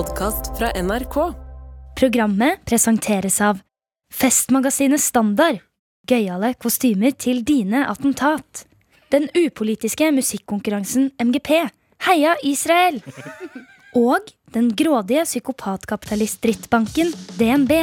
podkast fra NRK. Programmet presenteres av Festmagasinet Standard. Gøyale kostymer til dine attentat. Den upolitiske musikkonkurransen MGP. Heia Israel! Og den grådige psykopatkapitalist-drittbanken DNB.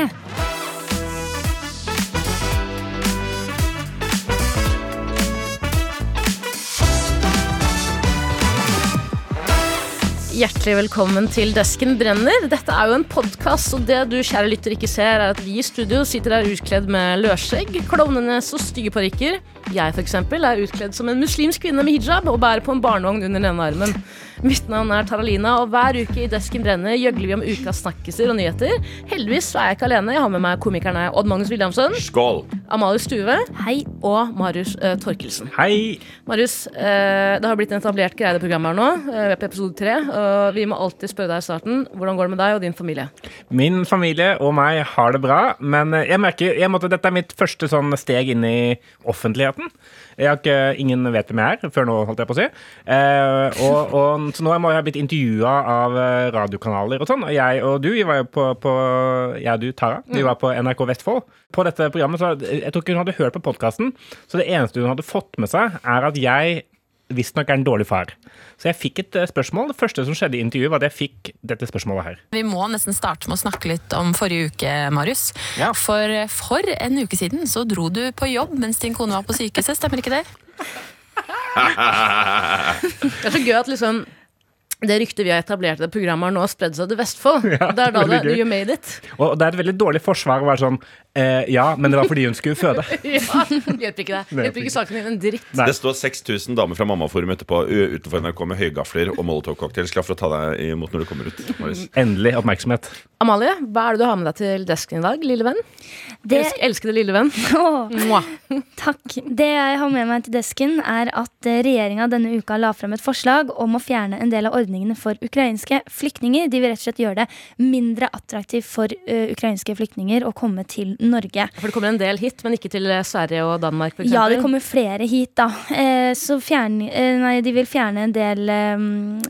Hjertelig velkommen til Desken brenner. Dette er jo en podkast, og det du kjære lytter ikke ser, er at vi i studio sitter her utkledd med løsskjegg, klovnenes så stygge parykker. Jeg eksempel, er utkledd som en muslimsk kvinne med hijab og bærer på en barnevogn under den ene armen. Mitt navn er Taralina, og hver uke i Desken brenner gjøgler vi om ukas snakkiser og nyheter. Heldigvis så er jeg ikke alene. Jeg har med meg komikerne Odd Magnus Williamson, Skål! Amalie Stuve Hei. og Marius uh, Torkelsen. Hei! Marius, uh, det har blitt en etablert greie i det programmet her nå. Uh, vi er på episode tre. Og vi må alltid spørre deg i starten hvordan går det med deg og din familie. Min familie og meg har det bra, men jeg merker jeg måtte, dette er mitt første sånn steg inn i offentligheten. Jeg har ikke, ingen vet hvem jeg er, før nå, holdt jeg på å si. og, og, så nå har jeg blitt intervjua av eh, radiokanaler og sånn. Og jeg og du, vi var jo på, på Jeg og du, Tara, vi var på NRK Vestfold. På dette programmet, så Jeg tror ikke hun hadde hørt på podkasten, så det eneste hun hadde fått med seg, er at jeg visstnok er en dårlig far. Så jeg fikk et eh, spørsmål. Det første som skjedde i intervjuet, var at jeg fikk dette spørsmålet her. Vi må nesten starte med å snakke litt om forrige uke, Marius. Ja. For for en uke siden så dro du på jobb mens din kone var på sykehuset, stemmer ikke det? Det er så gøy at liksom det ryktet vi har etablert i det programmet, har nå spredd seg til Vestfold. Ja, det er da det, you made it. Og det er et veldig dårlig forsvar å være sånn eh, Ja, men det var fordi hun skulle føde. ja, hjelper ikke det. Hjelper ikke saken din en dritt. Nei. Det står 6000 damer fra Mammaforum etterpå utenfor NRK med høygafler og Molotov-cocktails klar for å ta deg imot når du kommer ut. Marius. Endelig oppmerksomhet. Amalie, hva er det du har med deg til desken i dag, lille venn? Det, Elsk, elskede lille venn. Åh, takk. Det jeg har med meg til desken, er at regjeringa denne uka la frem et forslag om å fjerne en del av ordningene for ukrainske flyktninger. De vil rett og slett gjøre det mindre attraktivt for uh, ukrainske flyktninger å komme til Norge. For det kommer en del hit, men ikke til eh, Sverige og Danmark, for Ja, det kommer flere hit, da. Uh, så fjerne, uh, nei, de vil fjerne en del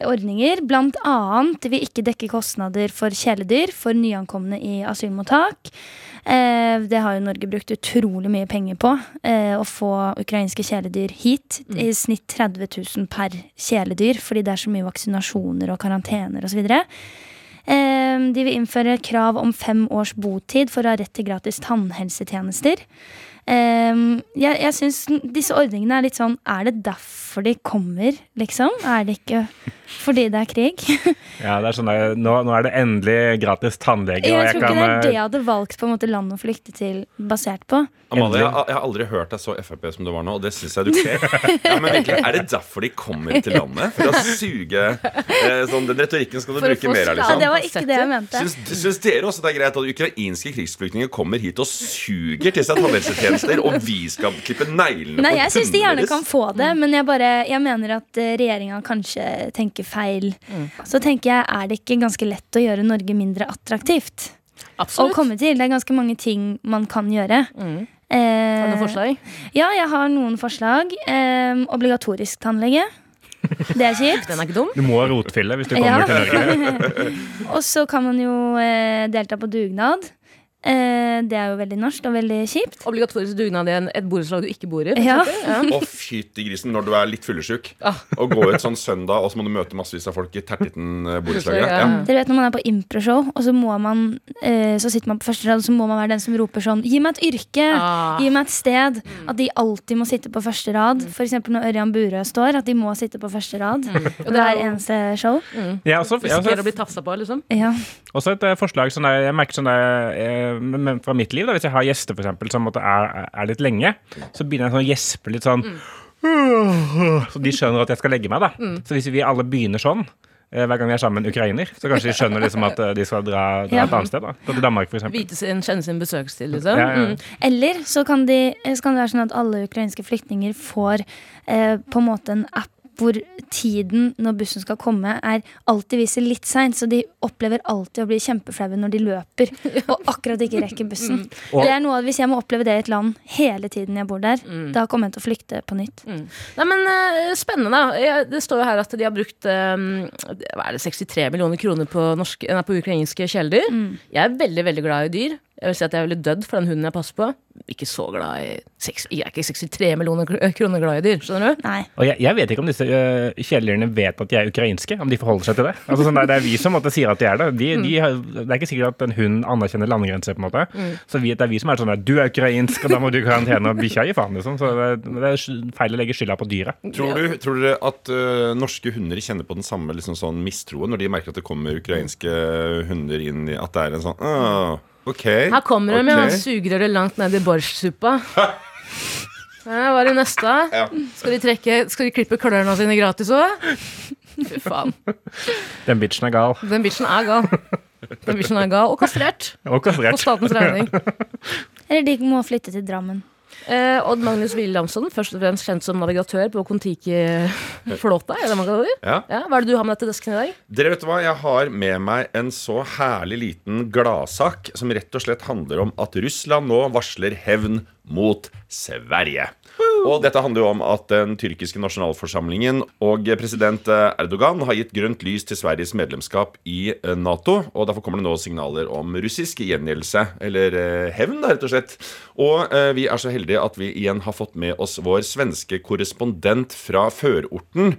ordninger. Blant annet de vil ikke dekke kostnader for kjæledyr for nyankomne i asylmottak. Eh, det har jo Norge brukt utrolig mye penger på. Eh, å få ukrainske kjæledyr hit. I snitt 30 000 per kjæledyr, fordi det er så mye vaksinasjoner og karantener osv. Eh, de vil innføre krav om fem års botid for å ha rett til gratis tannhelsetjenester. Eh, jeg jeg syns disse ordningene er litt sånn Er det derfor de kommer, liksom? Er det ikke fordi det er krig? Ja, det er sånn der, nå, nå er det endelig gratis tannlege. Jeg, Jeg tror ikke det er det eh, jeg hadde valgt på en måte land å flykte til basert på. Amalie, jeg, jeg har aldri hørt deg så Frp som du var nå, og det syns jeg du ser. Ja, men virkelig, Er det derfor de kommer til landet? For å suge eh, sånn, Den retorikken skal du For bruke mer av, Ja, liksom. det var ikke det jeg mente. Syns, syns dere også det er greit at ukrainske krigsflyktninger kommer hit og suger til seg tannhelsetjenester, og vi skal klippe neglene Nei, på jeg syns de gjerne kan få det, men jeg, bare, jeg mener at eh, regjeringa kanskje tenker feil. Så tenker jeg, er det ikke ganske lett å gjøre Norge mindre attraktivt å komme til? Det er ganske mange ting man kan gjøre. Mm. Eh, Har du noen forslag? Ja, jeg har noen forslag. Eh, obligatorisk tannlege. Det er kjipt. Den er ikke dum. Du må ha rotfille hvis du kommer Ja. til Norge. Og så kan man jo eh, delta på dugnad. Eh, det er jo veldig norsk og veldig kjipt. Obligatorisk dugnad i en- et borettslag du ikke bor i. for Ja. eksempel. Å, fytti grisen, når du er litt fyllesyk. Ah. Og gå ut sånn søndag, og så må du møte massevis av folk i tertitten eh, borettslaget. Ja. Ja. Dere vet når man er på improshow, og så må man eh, Så sitter man på første rad, og så må man være den som roper sånn Gi meg et yrke! Ah. Gi meg et sted! At de alltid må sitte på første rad. For eksempel når Ørjan Burøe står, at de må sitte på første rad. Og det er eneste show. Jeg har også, jeg har Risikerer å også, bli tafsa på, liksom. Ja. også et eh, forslag sånn der, Jeg merker sånn der, eh, men- fra mitt liv, da, hvis jeg har gjester for eksempel, som er, er litt lenge, så begynner jeg sånn å gjespe litt sånn Så de skjønner at jeg skal legge meg, da. Så hvis vi alle begynner sånn eh, hver gang vi er sammen med ukrainer, så kanskje de skjønner liksom at eh, de skal dra, dra et annet sted. da til Danmark, eksempel. Vite sin, kjenne sin besøkstid, liksom. Ja, ja. Mm. Eller så kan, de, så kan det være sånn at alle ukrainske flyktninger får eh, på en måte en app hvor tiden når bussen skal komme, er alltid viser litt seint. Så de opplever alltid å bli kjempeflaue når de løper og akkurat ikke rekker bussen. Og- Det er noe av, Hvis jeg må oppleve det i et land hele tiden jeg bor der, Mm. da kommer jeg til å flykte på nytt. Nei, men uh, Spennende. Det står jo her at de har brukt um, hva er det, 63 millioner kroner på, norske, nei, på ukrainske kjæledyr. Mm. Jeg er veldig veldig glad i dyr. Jeg vil si at jeg er veldig dødd for den hunden jeg passer på. Ikke så glad i seks, Jeg er ikke 63 millioner kroner glad i dyr. Skjønner du? Nei. Og jeg, jeg vet ikke om disse uh, kjæledyrene vet at de er ukrainske, om de forholder seg til det. Altså, sånn, det, er, vi som måtte sier at de er det. De, de, har- det er ikke sikkert at en hund anerkjenner landegrenser, på en måte. Så vi, det er vi som er sånn at du er ukrainsk, og da må du i karantene, og bikkja gir faen, liksom. Så det, det er feil å legge skylda på dyret. Tror, du, tror dere at uh, norske hunder kjenner på den samme liksom, sånn mistroen når de merker at det kommer ukrainske hunder inn i At det er en sånn «Åh, OK. Her kommer de med ok». han sugerøret langt ned i borsjsuppa. Ja, Hva er det neste? Ja. Skal de, trekke, skal de klippe klørne sine gratis òg? Fy faen. Den bitchen er gal. Den bitchen er gal. Den bitchen er gal Og kastrert. Og kastrert. På statens regning. Eller de må flytte til Drammen. Eh, Odd Magnus Williamson, først og fremst kjent som navigatør på Kon-Tiki-flåta. Ja. Ja, hva er det du har med deg til desken i dag? Dere vet hva, Jeg har med meg en så herlig liten gladsak som rett og slett handler om at Russland nå varsler hevn mot Sverige. Og dette handler jo om at den tyrkiske nasjonalforsamlingen og president eh, Erdogan har gitt grønt lys til Sveriges medlemskap i eh, Nato. Og derfor kommer det nå signaler om russisk gjengjeldelse, eller eh, hevn, rett og slett. Og vi er så heldige at vi igjen har fått med oss vår svenske korrespondent fra førorten,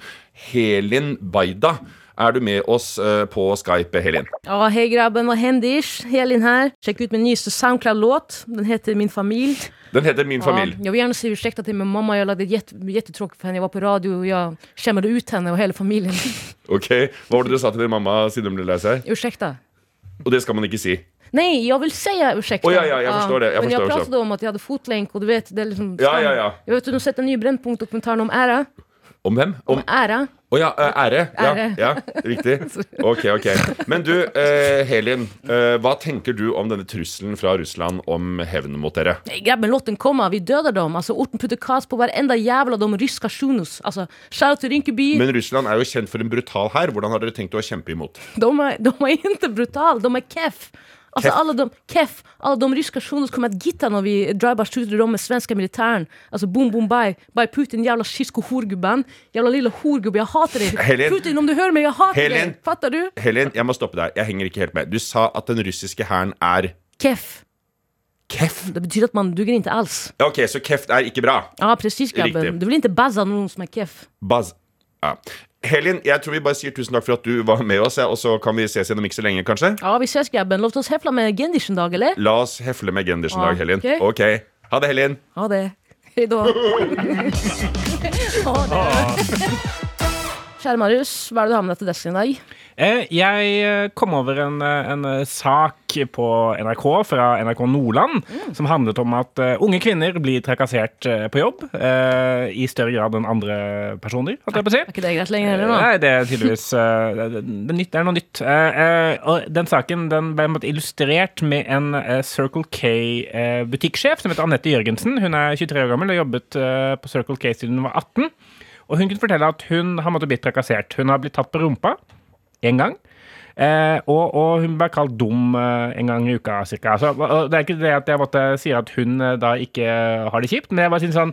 Helin Baida. Er du med oss eh, på Skype, Helin? Ja, hei, grabben, og hendish. Helin her. Sjekk ut min nyeste Soundcloud-låt. Den heter Min familj. Den heter Min familj. Ja, jag vill gärna säga ursäkta till min mamma. Jag lagde jätte, jättetråkigt för henne. Jag var på radio och jag det ut henne och hela familjen. Ok, Hva var det du sa til din mamma siden hun ble lei seg? Ursäkta. Og det skal man ikke si. Nej, jag vill säga ursäkta. Oh, ja, ja, jag förstår det. Jag men jag också. pratade om att jag hade fotlänk och du vet, det är liksom Ja, ja, ja. Jag vet du har sett en ny Brännpunkt-dokumentaren om ära. Om hvem? Om Om æra. Å ja, ære. ære. Ja, ja, riktig. Ok, ok. Men du, eh, Helin. Eh, hva tenker du om denne trusselen fra Russland om hevn mot dere? Grabben, låt den komme. Vi døder dem. Altså, orten putter kas på hver enda jævla de ryska shunus. Altså, shout til Rinkeby. Men Russland er jo kjent for en brutal hær. Hvordan har dere tenkt å kjempe imot? De er, de er ikke brutale. de er keff. Alltså alle alla de, keff, alla de ryska som kommer att gitta när vi driver skjuter dem med svenska militären. Alltså boom boom bye, bye Putin jävla kisko horgubben. Jävla lilla horgubbe, jag hatar dig. Helene. Putin om du hører meg, jeg hater Helene. deg! Fattar du? Helen, jeg må stoppe deg. Jeg henger ikke helt med. Du sa at den russiske hæren er Keff. keff. Det betyr at man duger ikke alls. Ja, Ok, så keff er ikke bra. Ja precis grabben. Du vil ikke bazza noen som er keff. Buzz. Ja. Helin, jeg tror vi bare sier tusen takk for at du var med oss, ja, og så kan vi ses gjennom ikke så lenge, kanskje? Ja vi ses Gaben, lov til oss hefle med Gendischen dag eller? La oss hefle med Ja, dag, Helin. ok. Ok. Ha det, Helin. Ha det. Hejdå. ha det. Kjære Marius, hva er det du har med deg til desken i dag? Eh, jeg eh, kom over en, eh, en sak på NRK fra NRK Nordland som handlet om at unge kvinner blir trakassert på jobb i større grad enn andre personer, å si. Er ikke det greit lenger heller nå? Nei, det er tydeligvis eh, det, det, det, er er noe nytt. Og den saken den ble illustrert med en Circle K-butikksjef som heter Anette Jørgensen. Hun er 23 år gammel og jobbet på Circle K siden hun var 18. Og hun kunne fortelle at hun har måttet blitt trakassert. Hun har blitt tatt på rumpa én gang. Eh, og, og hun ble kalt dum eh, en gang i uka, cirka. Det er ikke det at jeg måtte si at hun eh, da ikke har det kjipt, men jeg bare synes sånn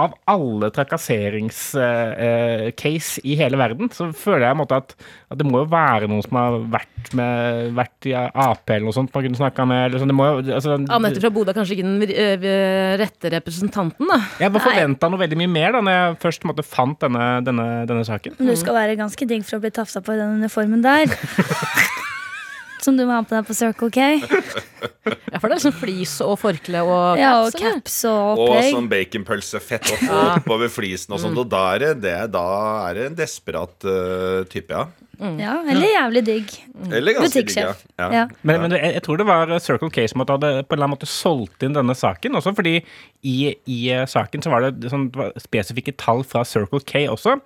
av alle trakasseringscase i hele verden, så føler jeg måte at, at det må jo være noen som har vært, med, vært i Ap eller noe sånt man kunne snakka med. Eller sånn. det må, jo- altså, Anette fra Bodø er kanskje ikke den øh, rette representanten, da. jeg bare forventa noe veldig mye mer da når jeg først måte, fant denne, denne, denne saken. Men du skal være ganske digg for å bli tafsa på i den uniformen der. Som du må ha på deg på Circle K. Ja, for det er sånn flis og forkle og Ja, og caps, og opplegg. og sånn baconpølsefett opp, oppover flisen og sånn. Og da er det, det, da er det en desperat uh, type, ja. Ja, eller jævlig digg. Eller ganske digg, ja. Butikksjef. ja. Ja. Men, men jeg, jeg tror det var Circle K som hadde på en eller annen måte solgt inn denne saken. Også fordi i, i saken så var det, sånn, det var spesifikke tall fra Circle K også.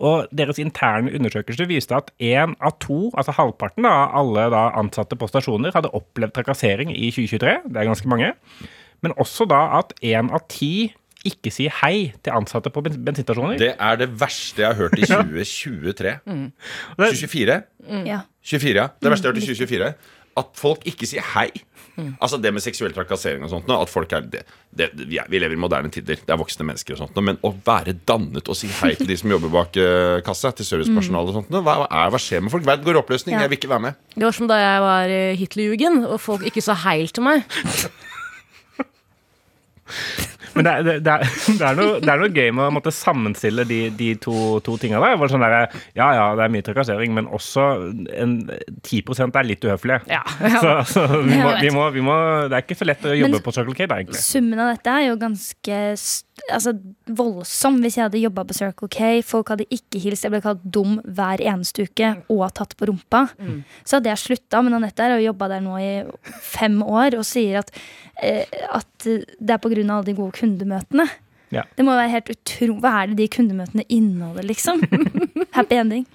Og deres interne undersøkelse viste at én av to, altså halvparten av alle da, ansatte på stasjoner, hadde opplevd trakassering i 2023. Det er ganske mange. Men også da at én av ti ikke si hei til ansatte på bens- bensinstasjoner. Det er det verste jeg har hørt i 2023. Og det- 2024? Ja. 24, ja. Det verste jeg har hørt i 2024. At folk ikke sier hei. Altså Det med seksuell trakassering og sånt nå, At folk er det, det, vi, er, vi lever i moderne tider. Det er voksne mennesker og sånt nå, Men å være dannet og si hei til de som jobber bak uh, kassa, til servicepersonalet og sånt nå, hva, er, hva skjer med folk? Verden går i oppløsning. Ja. Jeg vil ikke være med. Det var som da jeg var i Hitlerjugend, og folk ikke sa heil til meg. Men det er, det, det, er, det, er noe, det er noe gøy med å måtte sammenstille de, de to, to tinga der. Sånn der. Ja ja, det er mye trakassering, men også en, 10 er litt uhøflige. Ja. Så, så vi, må, vi, må, vi må, det er ikke så lett å jobbe Men- på Circle K, da, egentlig. Summen av dette er jo ganske st- altså, voldsom. Hvis jeg hadde jobba på Circle K, folk hadde ikke hilst, jeg ble kalt dum hver eneste uke og tatt på rumpa, så hadde jeg slutta. Men Anette har jo jobba der nå i fem år og sier at, eh, at det er av alle de gode kundemøtene. Ja. Det må være helt utro... Hva er det de kundemøtene inneholder, liksom? Happy ending.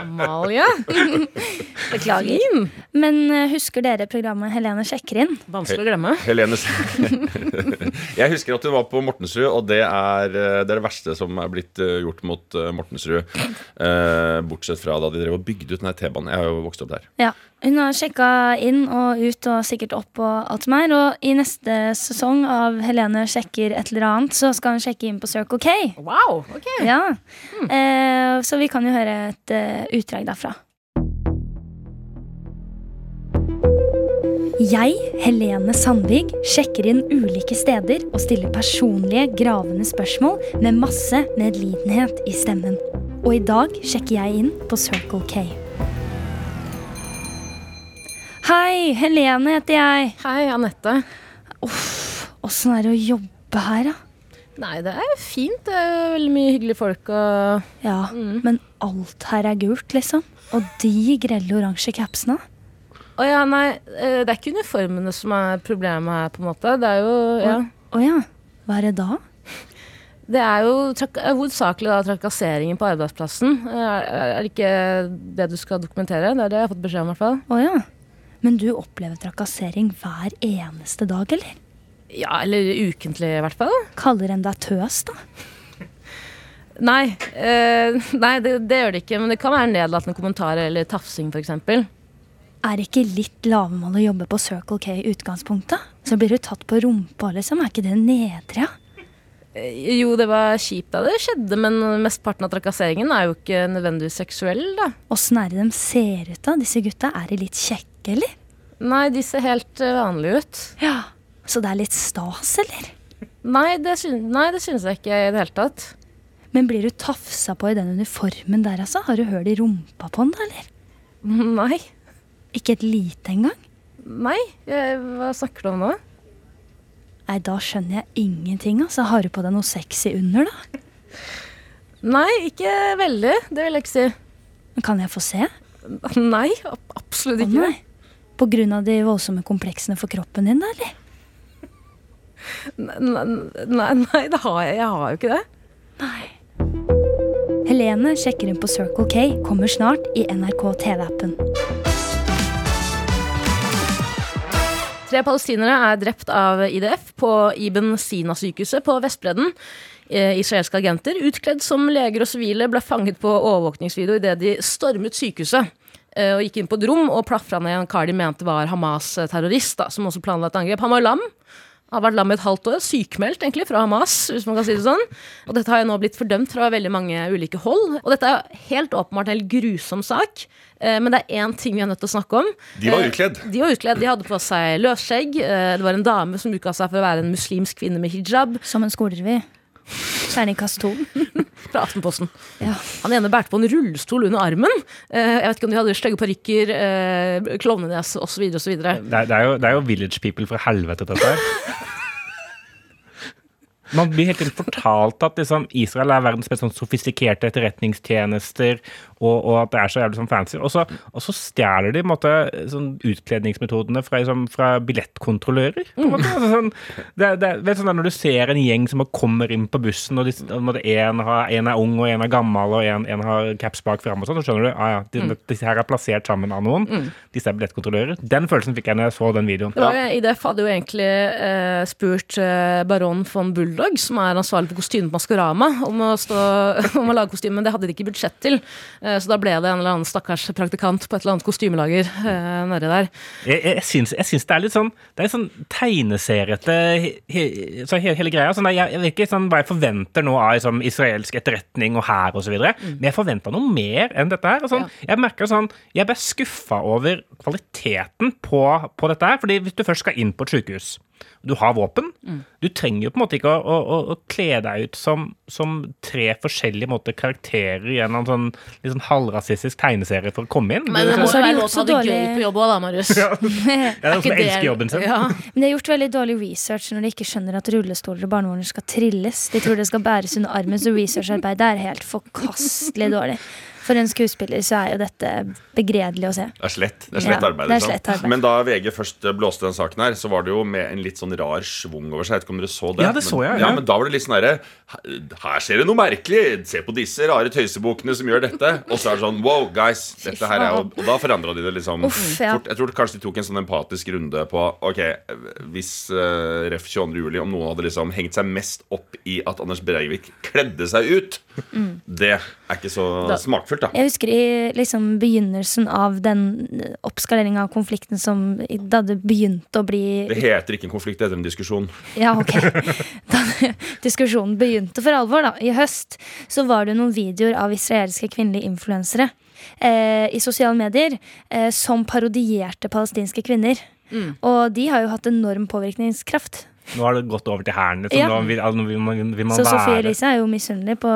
Amalie. Beklager. Fin. Men eh, husker dere programmet Helene sjekker inn? Vanskelig å glemme. Helene Jeg husker at hun var på Mortensrud, og det er eh, det, er det verste som er blitt eh, gjort mot Mortensrud. Eh, bortsett fra da de drev og bygde ut den T-banen. Jeg har jo vokst opp der. Ja, Hun har sjekka inn og ut og sikkert opp og alt som er. Og i neste sesong av Helene sjekker et eller annet, så skal hun sjekke inn på Circle K. Wow, ok. Ja, eh, Så vi kan jo høre et eh, utdrag derfra. Jeg, Helene Sandvig, sjekker inn ulike steder og stiller personlige, gravende spørsmål med masse medlidenhet i stemmen. Og i dag sjekker jeg inn på Circle K. Hei, Helene heter jeg. Hei, Anette. Uff, Åssen er det å jobbe her, da? Nei, det er fint. Det er jo veldig mye hyggelige folk og Ja, men alt her er gult, liksom. Og de grelle oransje capsene. Å ja, nei, eh, det er ikke uniformene som er problemet her, på en måte. Det er jo ja. Å ja. Hva er det da? Det er jo eh, hovedsakelig da trakasseringen på arbeidsplassen. Eh, Er, er det ikke det du skal dokumentere? Det er det jeg har fått beskjed om, i hvert fall. Å ja. Men du opplever trakassering hver eneste dag, eller? Ja, eller ukentlig, i hvert fall. Kaller en deg tøs, da? Nei, eh, nei det, det gjør det ikke. Men det kan være nedlatende kommentarer eller tafsing, f.eks. Er det ikke litt lavmål å jobbe på Circle K i utgangspunktet? Så blir du tatt på rumpa, liksom. Er ikke det nedre? Eh, Jo, det var kjipt da det skjedde, men mesteparten av trakasseringen er jo ikke nødvendigvis seksuell, da. Åssen er det de ser ut, da? Disse gutta? Er de litt kjekke, eller? Nei, de ser helt eh, vanlige ut. Ja. Så det er litt stas, eller? Nei, det, syn nei, det synes jeg ikke i det hele tatt. Men blir du tafsa på i den uniformen der, altså? Har du hørt i rumpa på den, da, eller? Nei. Ikke et lite engang? Nei, jeg, hva snakker du om nå? Nei, da skjønner jeg ingenting, altså. Har du på deg noe sexy under, da? Nei, ikke veldig. Det vil jeg ikke si. Men Kan jeg få se? Nei, ab- absolutt Å ikke. nei. Av de voldsomme kompleksene for kroppen din, da, eller? Nei, nei, nei, det har jeg. Jeg har jo ikke det. Nei. Helene sjekker inn på Circle K, kommer snart i NRK TV-appen. Tre palestinere er drept av IDF på Iben Sina-sykehuset på Vestbredden. Eh, Israelske agenter, utkledd som leger og sivile, ble fanget på overvåkningsvideo idet de stormet sykehuset. Eh, Og gikk inn på et rom og plafra ned en kar de mente var Hamas-terrorist, som også planla et angrep. Han var lam. Har vært lam i et halvt år. Sykmeldt egentlig fra Hamas, hvis man kan si det sånn. Og dette har jo nå blitt fordømt fra veldig mange ulike hold. Og dette er helt åpenbart en helt grusom sak. Eh, Men det er én ting vi er nødt til å snakke om. De var Eh, utkledd. De var utkledd, de hadde på seg løsskjegg. Eh, Det var en dame som utga seg for å være en muslimsk kvinne med hijab. Som en skolerevy. Terningkast to. Fra Aftenposten. Ja. Han ene bærte på en rullestol under armen. Eh, Jeg vet ikke om de hadde stygge parykker, eh, klovnenes osv. osv. Det er, det, er jo, det er jo Village People fra helvete, dette her. Man blir helt fortalt at liksom, Israel er verdens mest sånn sofistikerte etterretningstjenester, og, og at det er så jævlig sånn fancy. Og så, og så stjeler de måte, sånn utkledningsmetodene fra, liksom, fra billettkontrollører. På en måte. Altså, sånn, det, det, vet, sånn, når du ser en gjeng som kommer inn på bussen, og de, en måte, en, har, en er ung og en er gammel, og en, en har caps bak fram, og sånn, så skjønner du ah, ja, de, disse her er plassert sammen av noen. Disse er billettkontrollører. Den følelsen fikk jeg når jeg så den videoen. Det var, IDF hadde jo egentlig eh, spurt eh, baron von Bulldog, som er ansvarlig for kostymet på Maskorama, om å, stå, om å lage kostyme, men det hadde de ikke budsjett til. Eh, så da ble det en eller annen stakkars praktikant på et eller annet kostymelager eh, nedi der. Jeg, jeg, syns, jeg syns det er litt sånn Det er sånn tegneseriete he, så hele, hele greia. Sånn, jeg, jeg vet ikke sånn, hva jeg forventer nå av liksom, israelsk etterretning og hær osv., mm. men jeg forventa noe mer enn dette her. Sånn, ja. Jeg merker sånn Jeg ble skuffa over kvaliteten på, på dette her. fordi hvis du først skal inn på et sykehus, du har våpen Du trenger jo på en måte ikke å, å, å, kle deg ut som, som tre forskjellige måter, karakterer i en sånn, sånn halvrasistisk tegneserie for å komme inn. Men det må jo være lov til å ha det det gøy på jobb òg, da, Marius. ja, det er Er noen som det- elsker jobben sin. Ja. Men de har gjort veldig dårlig research når de ikke skjønner at rullestoler og barnevogner skal trilles. De tror det skal bæres under armen, så researcharbeidet er helt forkastelig dårlig. For en skuespiller så er jo dette begredelig å se. Det er slett, det er slett Ja, arbeid. det er slett arbeid. Men da VG først eh, blåste den saken her, så var det jo med en litt sånn rar schwung over seg. Jeg vet ikke om dere så det? Ja, det så jeg, Men, ja. ja, men da var det litt sånn herre Her skjer det noe merkelig! Se på disse rare tøysebukene som gjør dette. Og så er det sånn wow, guys. Dette her er jo Og da forandra de det liksom Uff, ja. fort. Jeg tror kanskje de tok en sånn empatisk runde på Ok, hvis uh, Ref 22. juli, om noen hadde liksom hengt seg mest opp i at Anders Breivik kledde seg ut, Mm. det er ikke så Da- smakfullt, da. Jeg husker i liksom begynnelsen av den oppskaleringa av konflikten som da det begynte å bli Det heter ikke en konflikt, det heter en diskusjon. Ja, ok. Da diskusjonen begynte for alvor, da, i høst, så var det noen videoer av israelske kvinnelige influensere eh, i sosiale medier eh, som parodierte palestinske kvinner. Og de har jo hatt enorm påvirkningskraft. Nå har det gått over til hæren. Liksom. Ja. Nå vil, altså, vil man, vil man Så Sofie Elise er jo misunnelig på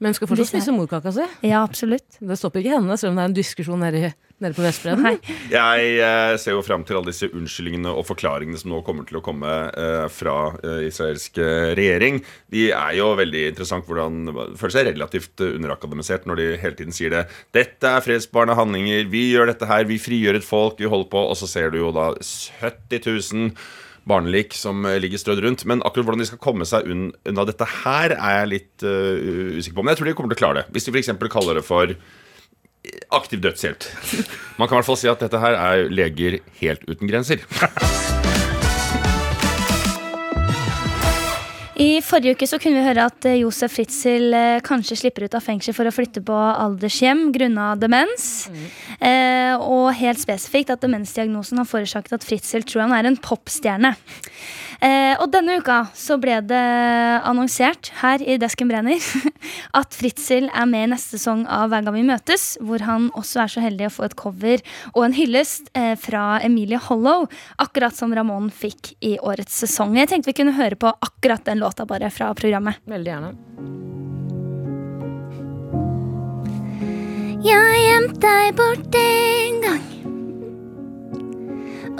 Men skal fortsatt spise morkaka si. Ja, absolutt. Det stopper ikke henne, selv om det er en diskusjon nede, nede på Vestbredden. Jeg eh, ser jo fram til alle disse unnskyldningene og forklaringene som nå kommer til å komme eh, fra eh, israelsk eh, regjering. De er jo veldig interessant hvordan det føler seg relativt underakademisert når de hele tiden sier det. Dette er fredsbarne handlinger, vi gjør dette her, vi frigjør et folk, vi holder på. Og så ser du jo da 70 000 barnelik som eh, ligger strødd rundt. Men akkurat hvordan de skal komme seg unna dette her, er jeg litt uh, usikker på. Men jeg tror de kommer til å klare det. Hvis de f.eks. kaller det for aktiv dødshjelp. Man kan i hvert fall si at dette her er leger helt uten grenser. I forrige uke så kunne vi høre at eh, Josef Fritzel eh, kanskje slipper ut av fengsel for å flytte på aldershjem grunna demens. Eh, og helt spesifikt at demensdiagnosen har forårsaket at Fritzel tror han er en popstjerne. Eh, og denne uka så ble det annonsert her i Desken brenner at Fritzel er med i neste sesong av Hver gang vi møtes, hvor han også er så heldig å få et cover og en hyllest eh, fra Emilie Hollow, akkurat som Ramón fikk i årets sesong. Jeg tenkte vi kunne høre på akkurat den låta bare fra programmet. Veldig gjerne. Jeg gjemte deg bort en gang.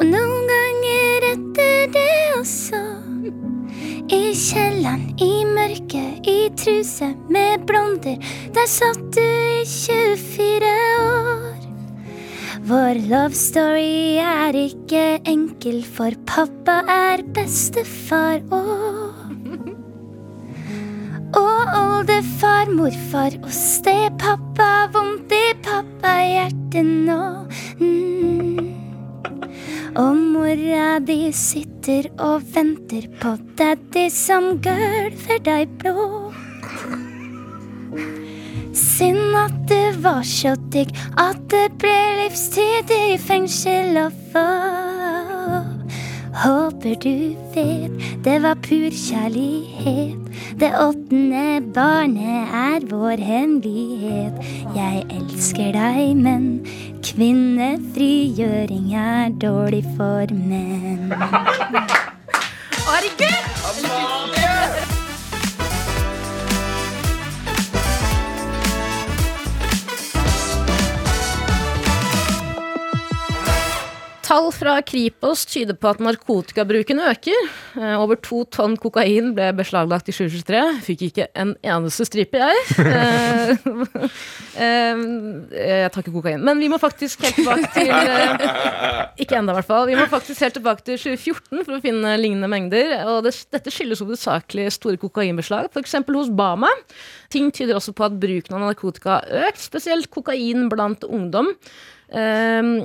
Og noen ganger etter det også. I kjelleren, i mørket, i truse med blonder. Der satt du i 24 år. Vår love story er ikke enkel, for pappa er bestefar og og oldefar, morfar og stepappa. Vondt i pappahjertet nå. Mm. Og mora di sitter og venter på daddy som gølver deg blå. Synd at det var så digg at det ble livstid i fengsel og få. Håper du vet det var pur kjærlighet. Det åttende barnet er vår hemmelighet. Jeg elsker deg, men kvinnefrigjøring er dårlig for menn. Tall fra Kripos tyder på at narkotikabruken øker. Eh, over to tonn kokain ble beslaglagt i 2023. Fikk ikke en eneste stripe, jeg. Eh, eh, jeg tar ikke kokain. Men vi må faktisk helt tilbake til Ikke ennå, i hvert fall. Vi må faktisk helt tilbake til 2014 for å finne lignende mengder. Og det, dette skyldes hovedsakelig store kokainbeslag, f.eks. hos Bama. Ting tyder også på at bruken av narkotika har økt, spesielt kokain blant ungdom. Um,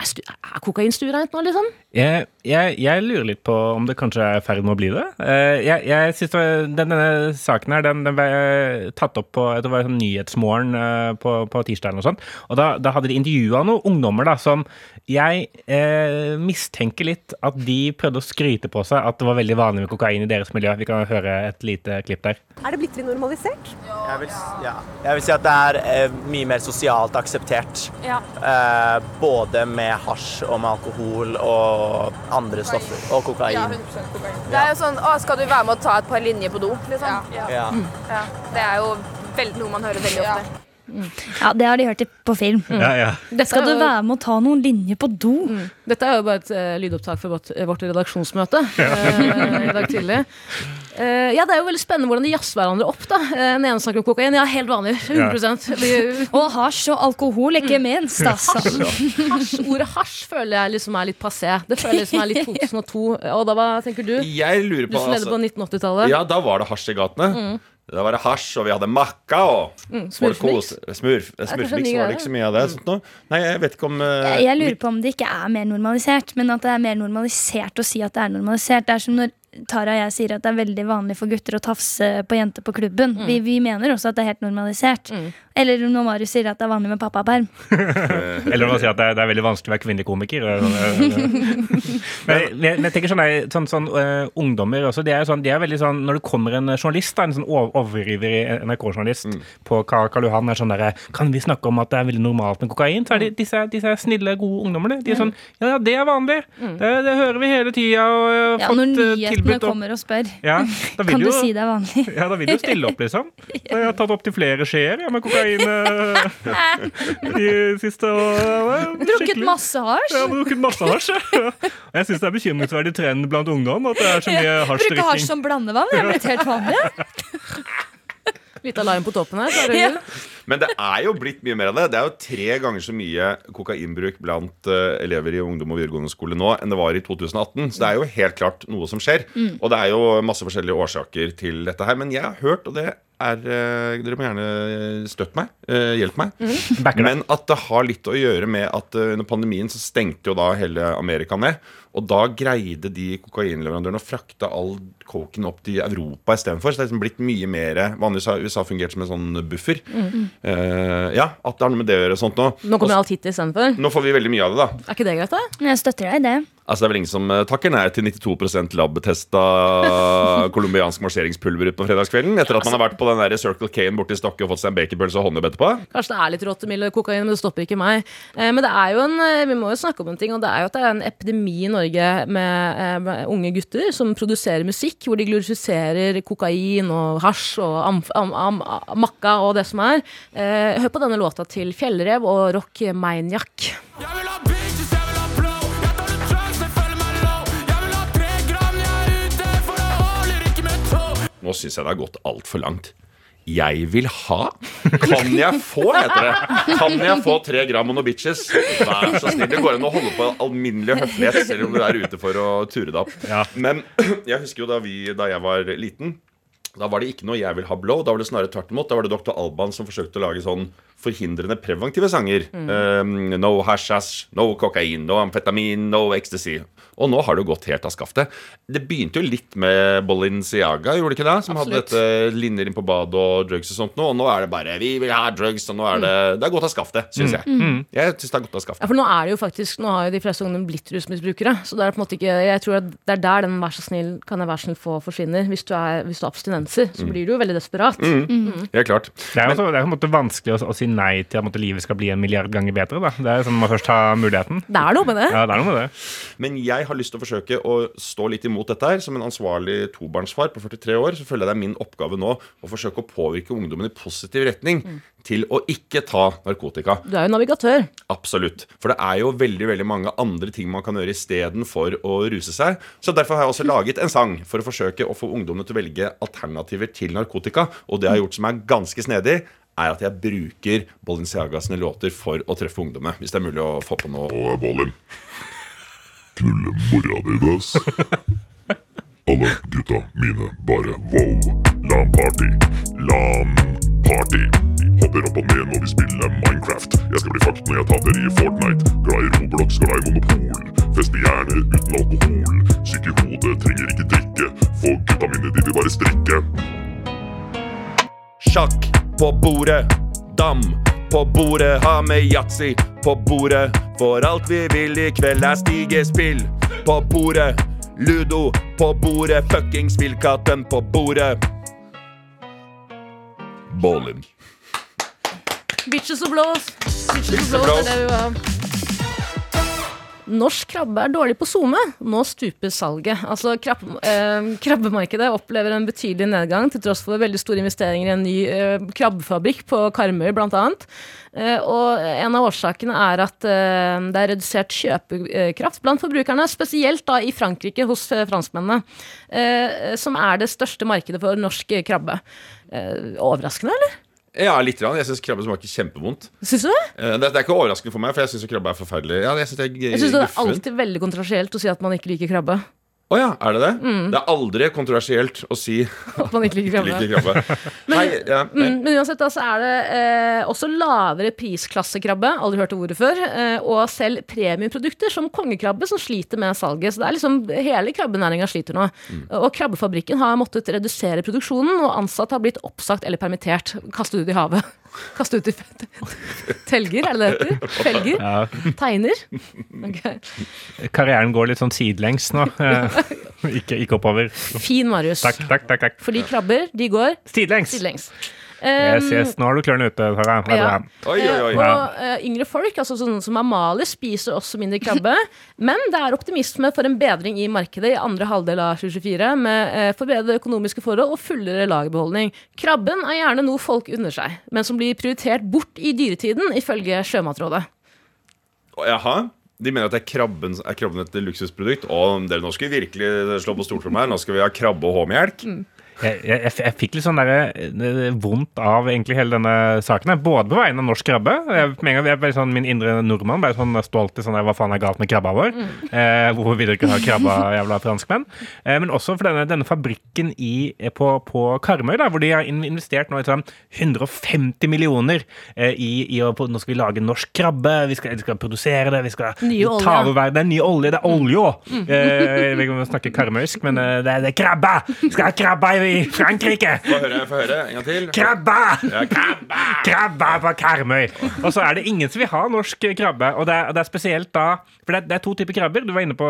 er, stu- er kokain stuereint nå, liksom? Jeg, jeg, jeg lurer litt på om det kanskje er i ferd med å bli det. Eh, Jeg, jeg synes det var, den, Denne saken her, den, den ble tatt opp på det var sånn Nyhetsmorgen eh, på, på tirsdag. Og sånt, og da, da hadde de intervjua noen ungdommer da, som jeg eh, mistenker litt at de prøvde å skryte på seg at det var veldig vanlig med kokain i deres miljø. Vi kan høre et lite klipp der. Er det blitt litt normalisert? Jeg vil, ja. jeg vil si at det er eh, mye mer sosialt akseptert. Eh, både med hasj og med alkohol og andre stoffer. Og kokain. Det er jo sånn Å, skal du være med å ta et par linjer på do? Liksom. Ja. Ja. Det er jo noe man hører veldig ofte. Ja, Det har de hørt på film. Ja, ja. Dette Skal du jo- være med å ta noen linjer på do? Dette er jo bare et uh, lydopptak fra vårt, vårt redaksjonsmøte eh, i dag tidlig. Uh, ja, Det er jo veldig spennende hvordan de jazzer hverandre opp. da uh, Den ene snakker om kokain. Ja, helt vanlig. 100 ja. Og hasj og alkohol, ikke minst. Altså. Hasj, Ordet hasj føler jeg liksom er litt passé. Det føler jeg liksom er litt 2002. Og da, hva tenker du? Jeg lurer Du som levde på altså, 1980-tallet. Ja, da var det hasj i gatene. Da var det hasj, og vi hadde makka og mm, smurfmix. kos- Smurf, en var det ikke så mye av det. Sånt nå. Nei, jeg vet ikke om uh, Jeg, jeg lurer på om det ikke er mer normalisert, men at det er mer normalisert å si at det er normalisert. Det er som når Tara og jeg sier at det er veldig vanlig for gutter å tafse på jenter på klubben. Vi, vi mener også at det er helt normalisert. Eller når Marius sier at det er vanlig med pappaperm. Eller å si at det er, det er veldig vanskelig å være kvinnelig komiker. men, men, men jeg tenker sånn, der, sånn, sånn uh, Ungdommer også, de er, sånn, de er veldig sånn Når det kommer en journalist, da, en sånn over- overivrig NRK-journalist på Ka- Karl Johan er sånn derre Kan vi snakke om at det er veldig normalt med kokain? Så er de, disse, disse snille, gode ungdommene. De er sånn Ja, ja, det er vanlig. Det, det hører vi hele tida. Og og har Ja, fått, når nyhetene tilbudt jeg kommer og spør, Ja, da kan du jo si det er vanlig? ja, da vil du stille opp, liksom. Jeg har tatt opp til flere skjeer ja, med kokain eh, de siste årene. Drukket Skikkelig. masse hasj? Ja, drukket masse hasj. Jeg syns det er bekymringsverdig trend blant ungdom at det er så mye Bruke hasj som blandevann? Det er blitt helt vanlig. Litt av lime på toppen her. så er det Ja. Men det er jo blitt mye mer av det. Det er jo tre ganger så mye kokainbruk blant uh, elever i ungdom og videregående skole nå enn det var i 2018. Så det er jo helt klart noe som skjer. Og det er jo masse forskjellige årsaker til dette her. Men jeg har hørt, og det er uh, Dere må gjerne støtte meg. Uh, hjelpe meg. Mm. Men at det har litt å gjøre med at uh, under pandemien så stengte jo da hele Amerika ned. Og da greide de kokainleverandørene å frakte all coken opp til Europa istedenfor. Så det er liksom blitt mye mer Vanligvis har USA fungert som en sånn buffer. Eh, ja, at det har noe med det å gjøre. sånt Nå Nå kommer alt hit istedenfor. Nå får vi veldig mye av det, da. Er ikke det greit, da? Jeg støtter deg i det. Altså Det er vel ingen som eh, takker nei til 92 lab-testa colombiansk ut utpå fredagskvelden etter at man har vært på den der Circle K-en borti Stokke og fått seg en baconpølse og håndjobb etterpå. Kanskje det er litt rottemild kokain, men det stopper ikke meg. Eh, men det er jo en, eh, vi må jo snakke om en ting, og det er jo at det er en epidemi i Norge med, med unge gutter som produserer musikk hvor de glorifiserer kokain og hasj og am, am, am, am, makka og det som er. Eh, hør på denne låta til Fjellrev og Rock Maniac. Jeg vil ha Nå syns jeg det har gått altfor langt. Jeg vil ha. Kan jeg få, heter det. Kan jeg få tre gram og noen bitches? Vær så snill. Det går an å holde på alminnelig høflighet selv om du er ute for å ture det opp. Ja. Men jeg husker jo da, vi, da jeg var liten. Da var det ikke noe 'jeg vil ha blow'. Da var det snarere tvert imot. Da var det Dr. Alban som forsøkte å lage sånn forhindrende preventive sanger. Um, no hashash, no kokain, no amfetamin, no ecstasy. Og nå har det jo gått helt av skaftet. Det begynte jo litt med Bolinciaga, gjorde det ikke det? Som hadde Absolutt. dette linjer inn på badet og drugs og sånt nå. Og nå er det bare 'vi vil ha drugs', og nå er det Det er gått av skaftet, syns jeg. Jeg syns det er gått av skaftet. Ja, for nå er det jo faktisk Nå har jo de fleste ungdom blitt rusmisbrukere. Så det er på en måte ikke Jeg tror at det er der den 'vær så snill, kan jeg være snill få' forsvinner. Hvis du er, hvis du har abstinenser, så blir du jo veldig desperat. Helt klart. Det er, jo det på en måte vanskelig å, å si nei til at måtte, livet skal bli en milliard ganger bedre. Da. Det er sånn man først har muligheten. Det er noe med det. Ja, det er noe med det. Men jeg har lyst til å forsøke å stå litt imot dette her. Som en ansvarlig tobarnsfar på 43 år så føler jeg det er min oppgave nå å forsøke å påvirke ungdommen i positiv retning til å ikke ta narkotika. Du er jo navigatør. Absolutt. For det er jo veldig veldig mange andre ting man kan gjøre istedenfor å ruse seg. Så derfor har jeg også laget en sang for å forsøke å få ungdommene til å velge alternativer til narkotika. Og det jeg har gjort som er ganske snedig, er at jeg bruker Balenciaga sine låter for å treffe ungdommer. Hvis det er mulig å få på noe. Å, Bollin. ballen. Knulle mora di, dass. Alle gutta mine bare wow. LAN-party, LAN-party. Hopper opp og ned når vi spiller Minecraft. Jeg skal bli fucked når jeg taper i Fortnite. Glad i Roblox, glad i Monopol. Feste gjerne uten alkohol. Syk i hodet, trenger ikke drikke. For gutta mine, de vil bare strikke. Sjakk på bordet. Dam på bordet. Ha med yatzy på bordet. For alt vi vil i kveld er stigespill på bordet. Ludo på bordet. Fuckings villkatten på bordet. Bowling. Bitches og blås. Bitches og blås, er det vi var. Norsk krabbe er dårlig på SoMe. Nå stuper salget. Altså, krab eh, krabbemarkedet opplever en betydelig nedgang til tross for veldig store investeringer i en ny eh, krabbefabrikk på Karmøy bl.a. Eh, og en av årsakene er at eh, det er redusert kjøpekraft blant forbrukerne, spesielt da i Frankrike hos eh, franskmennene, eh, som er det største markedet for norsk krabbe. Eh, overraskende, eller? Ja, litt. Rann. Jeg syns krabbe smaker kjempevondt. Syns du det? Eh, Det, det er ikke overraskende for meg, for jeg syns krabbe er forferdelig. Ja, jeg synes det det er alltid veldig kontroversielt å si at man ikke liker krabbe. Å ja, er det det? Det er aldri kontroversielt å si At man ikke liker krabbe. liker krabbe. Nei, ja. Mm, men uansett da, så er det eh, også lavere prisklassekrabbe, aldri hørt ordet før, eh, og selv premieprodukter som kongekrabbe som sliter med salget. Så det er liksom, hele krabbenæringa sliter nå. Og krabbefabrikken har måttet redusere produksjonen, og ansatte har blitt oppsagt eller permittert. Kastet ut i havet. Kastet ut i telger, er det det heter? Felger? Ja. Tegner? Okay. Karrieren går litt sånn sidelengs nå. Ikke, ikke oppover. Fin, Marius. Takk, takk, takk. takk. Fordi krabber, de går Sidelengs. sidelengs. Yes, Um, yes. Nå har du klørne ute, Ja. Oi, oi, oi. Og eh, yngre folk, altså sånne som Amalie, spiser også mindre krabbe. Men det er optimisme for en bedring i markedet i andre halvdel av 2024, med eh, forbedrede økonomiske forhold og fullere lagerbeholdning. Krabben er gjerne noe folk unner seg, men som blir prioritert bort i dyretiden, ifølge Sjømatrådet. Jaha. De mener at det er krabben, er krabben et luksusprodukt. Og dere, nå skal vi virkelig slå på stortromma her. Nå skal vi ha krabbe og H-melk. Jeg, jeg, jeg, jeg fikk litt sånn der, eh, vondt av egentlig hele denne saken. her. Både på vegne av norsk krabbe. Sånn, min indre nordmann ble sånn stolt i sånn Hva faen er galt med krabba vår? Eh, hvorfor vil dere ikke ha krabba, jævla franskmenn? Eh, men også for denne, denne fabrikken i, eh, på, på Karmøy, da, hvor de har investert nå i sånn 150 millioner eh, i, i å Nå skal vi lage norsk krabbe, vi skal, vi skal produsere det, vi skal Nye olje. ta over verden. Det er ny olje, det er olje òg! Eh, ikke om jeg snakker karmøysk, men eh, det, er- det er krabbe! Vi skal ha krabbe i Frankrike! Få høre, få høre. En gang til. Krabbe! Ja, krabbe! Krabbe på Karmøy! Og så er det ingen som vil ha norsk krabbe. Og det er, det er spesielt da For det er, det er to typer krabber. Du var inne på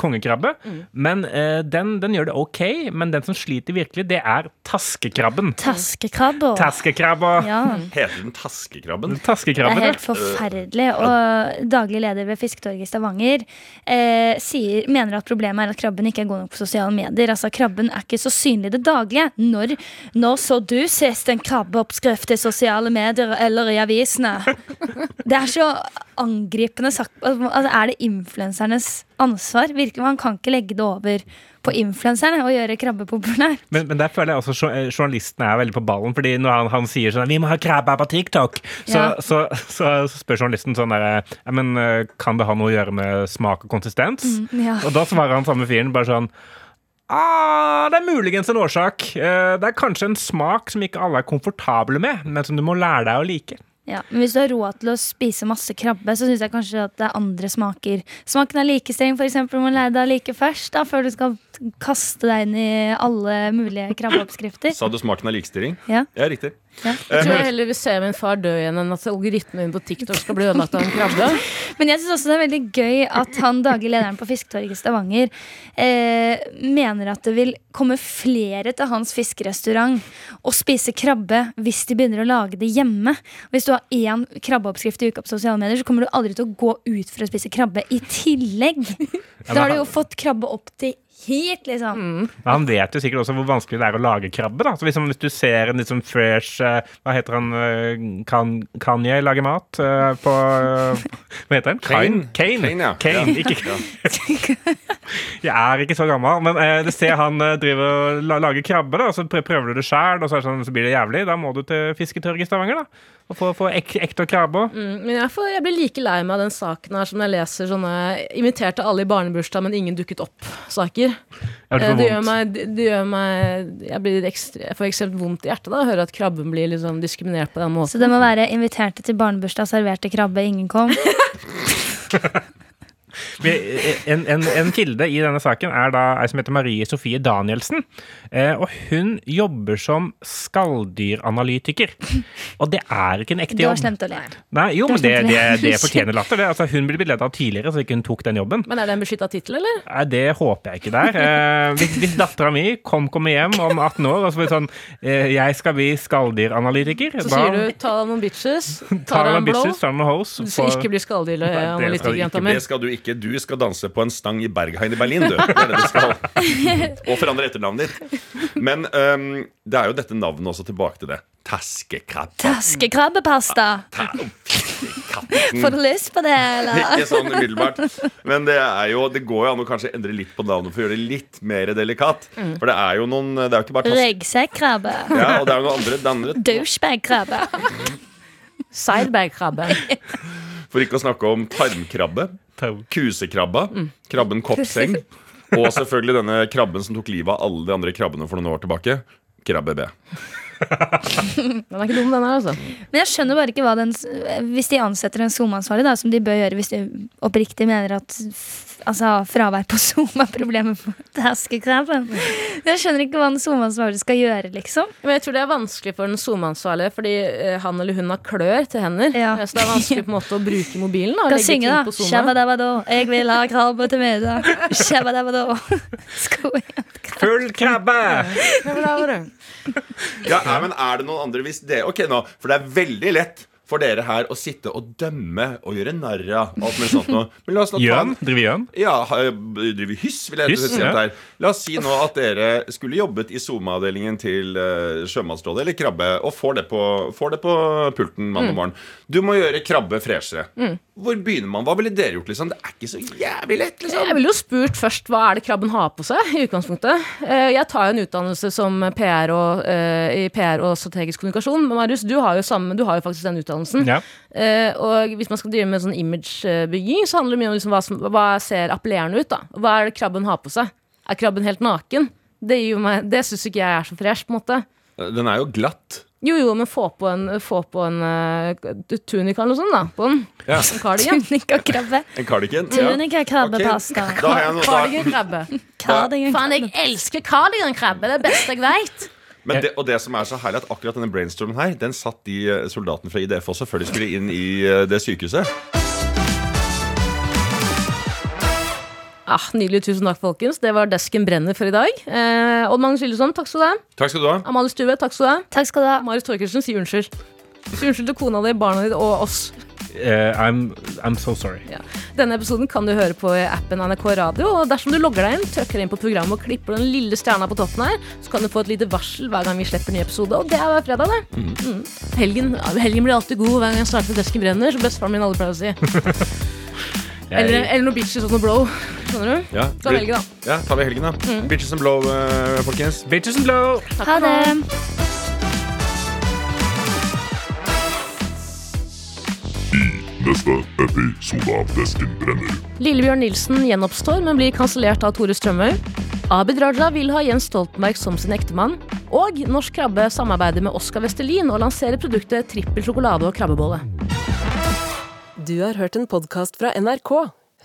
kongekrabbe. Men eh, den, den gjør det ok. Men den som sliter virkelig, det er taskekrabben. Taskekrabber. Taskekrabba. Ja. Heter den taskekrabben? Det er helt forferdelig. Og daglig leder ved Fisketorget i Stavanger eh, sier, mener at problemet er at krabben ikke er god nok på sosiale medier. Altså Krabben er ikke så synlig i det daglige. Når, når så du sist en krabbeoppskrift i sosiale medier eller i avisene? Det er så angripende sagt. Altså, er det influensernes ansvar? Virkelig, Man kan ikke legge det over på influenserne og gjøre krabbe populær. Men, men der føler jeg også jo- journalistene er veldig på ballen. Fordi når han, han sier sånn 'Vi må ha krabbe på TikTok', så, Ja. så, så, spør journalisten sånn derre men eh, Kan det ha noe å gjøre med smak og konsistens? ja. Og da svarer han samme fyren bare sånn Ah, det er muligens en årsak. Eh, Det er kanskje en smak som ikke alle er komfortable med, men som du må lære deg å like. Ja, men Hvis du har råd til å spise masse krabbe, så syns jeg kanskje at det er andre smaker. Smaken av streng, for eksempel, må lære deg å like først, da, før du skal kaste deg inn i alle mulige krabbeoppskrifter. Sa du smaken av likestilling? Ja. Ja, riktig. Ja. Jeg tror jeg heller vil se min far dø igjen enn at algoritmen min på TikTok skal bli ødelagt av en krabbe. Men jeg syns også det er veldig gøy at han daglig lederen på Fisketorget i Stavanger eh, mener at det vil komme flere til hans fiskerestaurant og spise krabbe hvis de begynner å lage det hjemme. Hvis du har én krabbeoppskrift i uka på sosiale medier, så kommer du aldri til å gå ut for å spise krabbe i tillegg. Da har du jo fått krabbe opp til hit, liksom. Men han vet jo sikkert også hvor vanskelig det er å lage krabbe. da. Så liksom, Hvis du ser en sånn fresh uh, Hva heter han uh, kan, Kanye lager mat uh, på Hva heter han? Kane. Kane, Kane, ja. Kane, Ja. ikke Jeg er ikke så gammel, men uh, du ser han driver og la, lager krabbe, da, så prøver du det sjøl, og så, er det sånn, så blir det jævlig. Da må du til Fisketørget i Stavanger, da. Og få, få ek, ekte krabber. Mm, men jeg, får, jeg blir like lei meg av den saken her som når jeg leser sånne inviterte alle i barnebursdag, men ingen dukket opp-saker. Ja, det Eh, Det gjør meg, det, gjør meg Jeg, blir ekstre, jeg får ekstremt vondt i hjertet da å høre at krabben blir liksom diskriminert på den måten. Så det må være inviterte til barnebursdag, serverte krabbe, ingen kom. En, en, en kilde i denne saken er da ei som heter Marie Sofie Danielsen. Eh, og hun jobber som skalldyranalytiker. Og det er ikke en ekte Det Du har slemt å le. Nei, jo, men det, det, det fortjener latter. Det. Altså, hun ble ledet av tidligere, så ikke hun tok den jobben. Men er det en beskytta tittel, eller? Nei, det håper jeg ikke der. er. hvis hvis dattera mi kom, kommer hjem om 18 år og så blir det sånn eh, Jeg skal bli skalldyranalytiker. Så sier du 'ta deg noen bitches', ta deg en blå, bitches, ta noen hoes. Du skal ikke bli skalldyranalytiker, jenta mi. Det skal du ikke. Du skal danse på en stang i Berghain i Berlin, du. Det er det du skal. Og forandre etternavnet ditt. Men um, det er jo dette navnet også tilbake til det. Taskekrabbe. Taskekrabbepasta! Får du lyst på det, eller? Ikke sånn umiddelbart. Men det er jo Det går jo an å kanskje endre litt på navnet for å gjøre det litt mer delikat. Mm. For det er jo noen Det er jo ikke bare. Ryggsekkrabbe. Ja, og det er jo noen andre, andre Douchebagkrabbe. Sidebagkrabbe. For ikke å snakke om tarmkrabbe. Kusekrabba. Krabben koppseng. Og selvfølgelig denne krabben som tok livet av alle de andre krabbene for noen år tilbake. Krabbe B. Den er ikke dum, den her, altså. Men jeg skjønner bare ikke hva den Hvis de ansetter en SoMe-ansvarlig, da, som de bør gjøre hvis de oppriktig mener at altså, fravær på SoMe er problemet for taskekrabben. Jeg skjønner ikke hva en SoMe-ansvarlig skal gjøre, liksom. Men jeg tror det er vanskelig for den SoMe-ansvarlige, fordi eh, han eller hun har klør til hender. Ja. Så det er vanskelig på en måte å bruke mobilen. Og legge synge, ting på SoMe. Shabadabado, jeg vil ha krabbe til middag. Full krabbe! Ja, nei, men er det noen andre hvis det Ok nå, for det er veldig lett for dere her å sitte og dømme og gjøre narr av alt mulig sånt nå. Men la oss Gjøn? Driver gjøn? Ja, driver hyss, vil jeg Hyss, si ja. at er. La oss si nå at dere skulle jobbet i SoMe-avdelingen til uh, Sjømannsrådet eller Krabbe, og får det på, får det på pulten mandag morgen. Du må gjøre Krabbe freshere. Hvor begynner man? Hva ville dere gjort? liksom? Det er ikke så jævlig lett. liksom Jeg ville jo spurt først hva er det krabben har på seg. i utgangspunktet. Eh, Jeg tar jo en utdannelse som PR og, eh, i PR og strategisk kommunikasjon. Men Marius, du har jo, samme, du har jo faktisk den utdannelsen. Ja. Eh, og hvis man skal drive med sånn imagebygging, så handler det mye om liksom hva, som, hva ser appellerende ut. da. Hva er det krabben har på seg? Er krabben helt naken? Det, gir meg- det syns ikke jeg er så fresh. på en måte. Den er jo glatt. Jo, jo, men få på en, få på en uh, tunika eller noe sånt, da. På den. Ja. En cardigan. Tunika-krabbe. En cardigan. Ja. Tunika-krabbepasta. Ok, Da har jeg Cardigan-krabbe. Cardigan. Faen, jeg elsker cardigan-krabbe. Det er det beste jeg veit. men det, og det som er så herlig, at akkurat denne brainstormen her, den satt de eh, soldatene fra IDF også før de skulle inn i eh, det sykehuset. Ah, nydelig. Tusen takk, folkens. Det var Desken brenner for i dag. Eh, Odd Magnus Lillesson, takk skal du ha. Takk skal du ha. Amalie Stue, takk skal du ha. Takk skal du ha. Marius Torkelsen, si unnskyld. Si unnskyld til kona di, barna dine og oss. Uh, I'm, I'm so sorry. Ja. Denne episoden kan du høre på appen NRK Radio. Og dersom du logger deg inn, trykker inn på programmet og klipper den lille stjerna på toppen her, så kan du få et lite varsel hver gang vi slipper ny episode. Og det er hver fredag, det. Mm. Helgen, helgen blir alltid god hver gang jeg starter Desken brenner, som bestefaren min alle pleier å si. Eller, eller noe bitches og noe blow. Skjønner du? Ja, Ta helgen, da. Ja, tar vi helgen, da. Bitches and blow, eh, folkens. Bitches and blow! Ha det. Neste episode av Desken brenner. Lillebjørn Nilsen gjenoppstår, men blir kansellert av Tore Strømøy. Abid Raja vil ha Jens Stoltenberg som sin ektemann. Og Norsk Krabbe samarbeider med Oskar Vestelin og lanserer produktet trippel sjokolade og krabbebolle. Du har hørt en podkast fra NRK.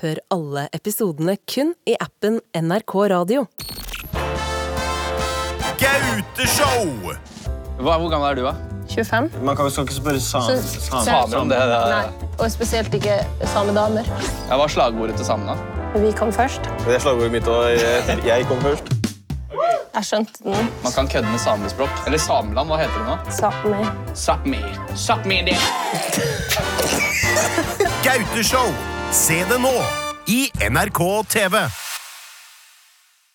Hør alle episodene kun i appen NRK Radio. Gauteshow! Hva, hvor gammel er du, da? 25. Man kan, skal ikke spørre Så- samer om det. Nei, og spesielt ikke samedamer. Ja, hva er slagordet til samene? Vi kom først. Det er slagordet mitt, og jeg, jeg kom først. Jeg skjønte den. Man kan kødde med samespråk. Eller Sameland, hva heter det nå? Sápmi. Sápmi. Sápmi det. Gauteshow! Se det nå i NRK TV.